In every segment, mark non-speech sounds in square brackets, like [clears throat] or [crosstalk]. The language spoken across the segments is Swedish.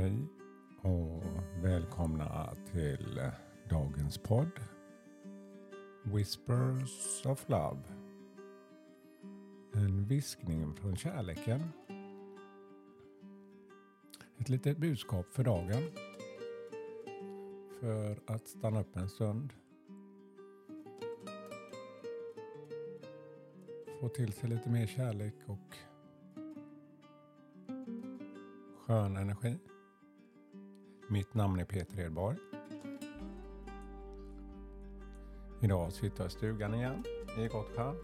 Hej och välkomna till dagens podd Whispers of Love. En viskning från kärleken. Ett litet budskap för dagen. För att stanna upp en stund. Få till sig lite mer kärlek och skön energi. Mitt namn är Peter Edborg. Idag sitter jag i stugan igen i Gottkärr.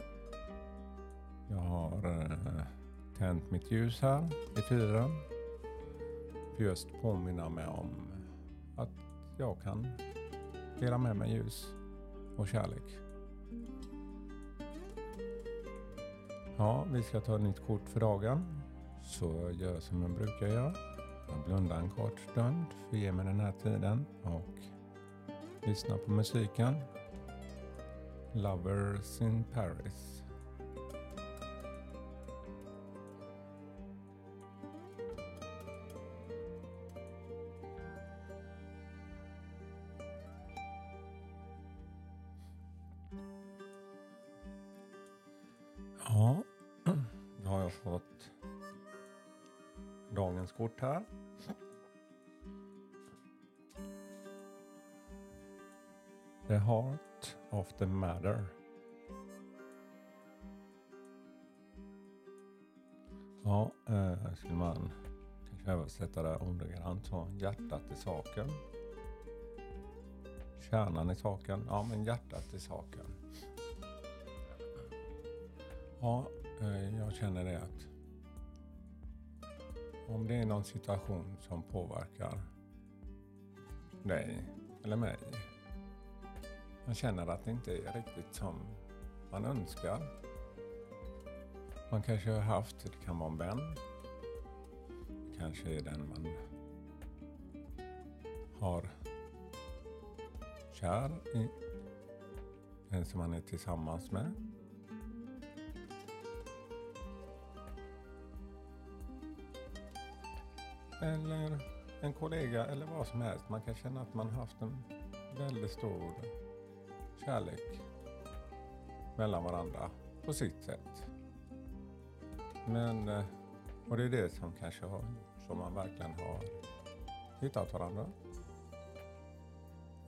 Jag har eh, tänt mitt ljus här i fyren. För just påminna mig om att jag kan dela med mig ljus och kärlek. Ja, vi ska ta ett nytt kort för dagen. Så jag gör som jag brukar göra. Jag blundar en kort stund för att ge mig den här tiden och lyssna på musiken. Lovers in Paris. Ja, [clears throat] då har jag fått dagens kort här. The heart of the matter. Ja, eh, skulle man kanske översätta det ordagrant så. Hjärtat i saken. Kärnan i saken. Ja, men hjärtat i saken. Ja, eh, jag känner det att om det är någon situation som påverkar dig eller mig. Man känner att det inte är riktigt som man önskar. Man kanske har haft, det kan vara en vän. Det kanske är den man har kär i. Den som man är tillsammans med. Eller en kollega eller vad som helst. Man kan känna att man haft en väldigt stor kärlek mellan varandra på sitt sätt. Men, eh, och det är det som kanske har som man verkligen har hittat varandra.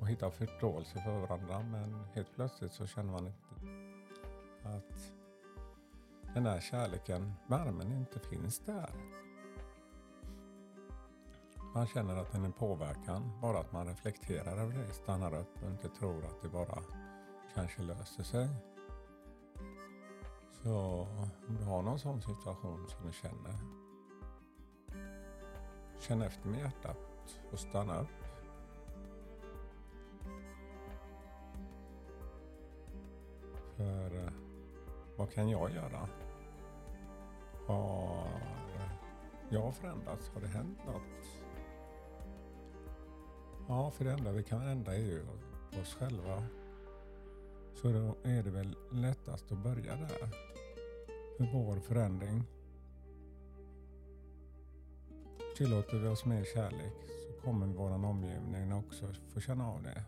Och hittat förståelse för varandra men helt plötsligt så känner man inte att den där kärleken, värmen inte finns där. Man känner att den är påverkan, bara att man reflekterar över det, stannar upp och inte tror att det bara kanske löser sig. Så om du har någon sån situation som du känner, känn efter med hjärtat och stanna upp. För eh, vad kan jag göra? Har jag förändrats? Har det hänt något? Ja, för det enda vi kan ändra är ju oss själva. Så då är det väl lättast att börja där. För vår förändring. Tillåter vi oss mer kärlek så kommer vår omgivning också få känna av det.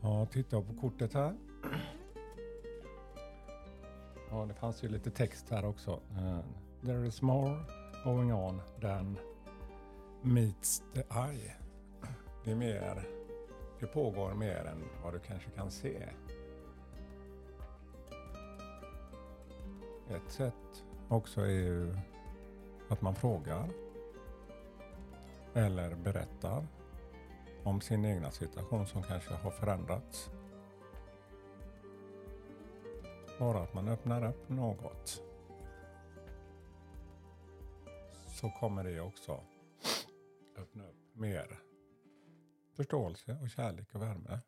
Ja, titta på kortet här. Ja, det fanns ju lite text här också. Eh, there is more going on than meets the eye. Det är mer, det pågår mer än vad du kanske kan se. Ett sätt också är ju att man frågar eller berättar om sin egna situation som kanske har förändrats. Bara att man öppnar upp något så kommer det också öppna upp mer förståelse och kärlek och värme.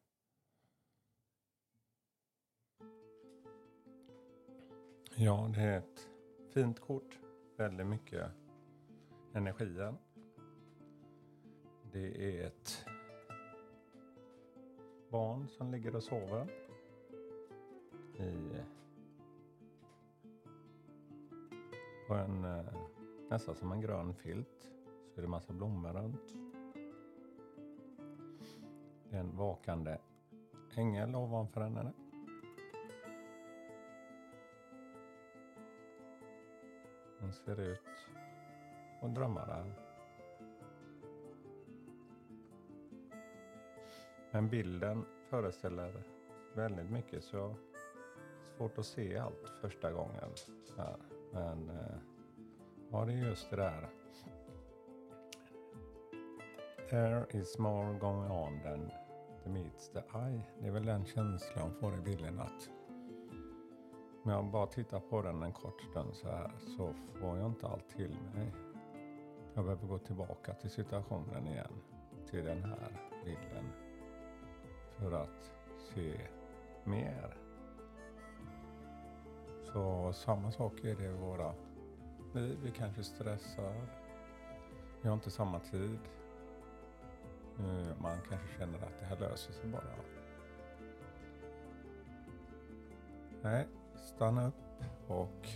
Ja, det är ett fint kort. Väldigt mycket energier. Det är ett barn som ligger och sover i på en eh, nästan som en grön filt. Är det massa blommor runt. Det är en vakande ängel ovanför henne. Hon ser ut att drömma där. Men bilden föreställer väldigt mycket så jag har svårt att se allt första gången. Här. Men eh, ja, det är just det där. There is more going on than the meets the eye. Det är väl den känslan man får i bilden att om jag bara tittar på den en kort stund så här så får jag inte allt till mig. Jag behöver gå tillbaka till situationen igen. Till den här bilden. För att se mer. Så samma sak är det i våra liv. Vi kanske stressar. Vi har inte samma tid. Eh, man kanske känner att det här löser sig bara. Nej, stanna upp och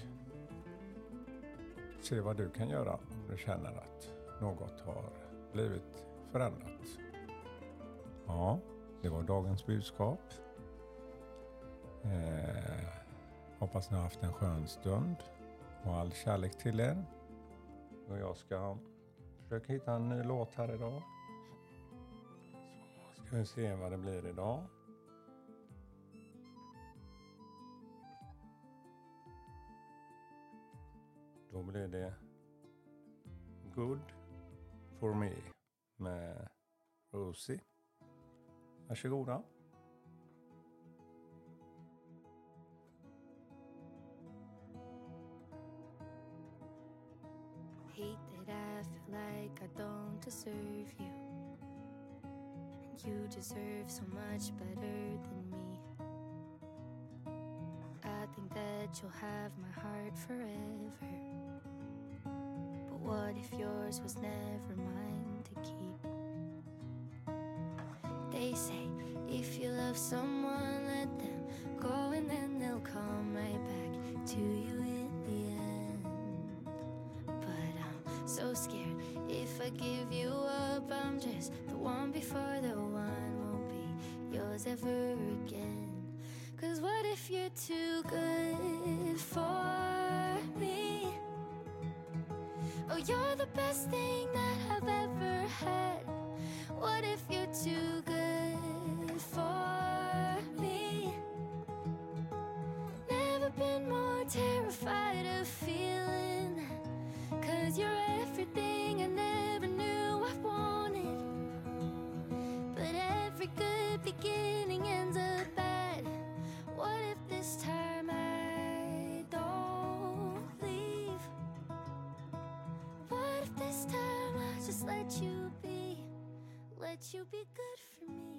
se vad du kan göra om du känner att något har blivit förändrat. Ja, det var dagens budskap. Eh, hoppas ni har haft en skön stund och all kärlek till er. Och jag ska försöka hitta en ny låt här idag. Får vi se vad det blir idag. Då blir det Good for me med Rosie. Varsågoda. Hate that I feel like I don't deserve you. You deserve so much better than me. I think that you'll have my heart forever. But what if yours was never mine to keep? They say if you love someone, let them go and then they'll come right back to you in the end. But I'm so scared if I give you up, I'm just the one before the ever again. Cause what if you're too good for me? Oh, you're the best thing that I've ever had. What if you're too good Let you be good for me.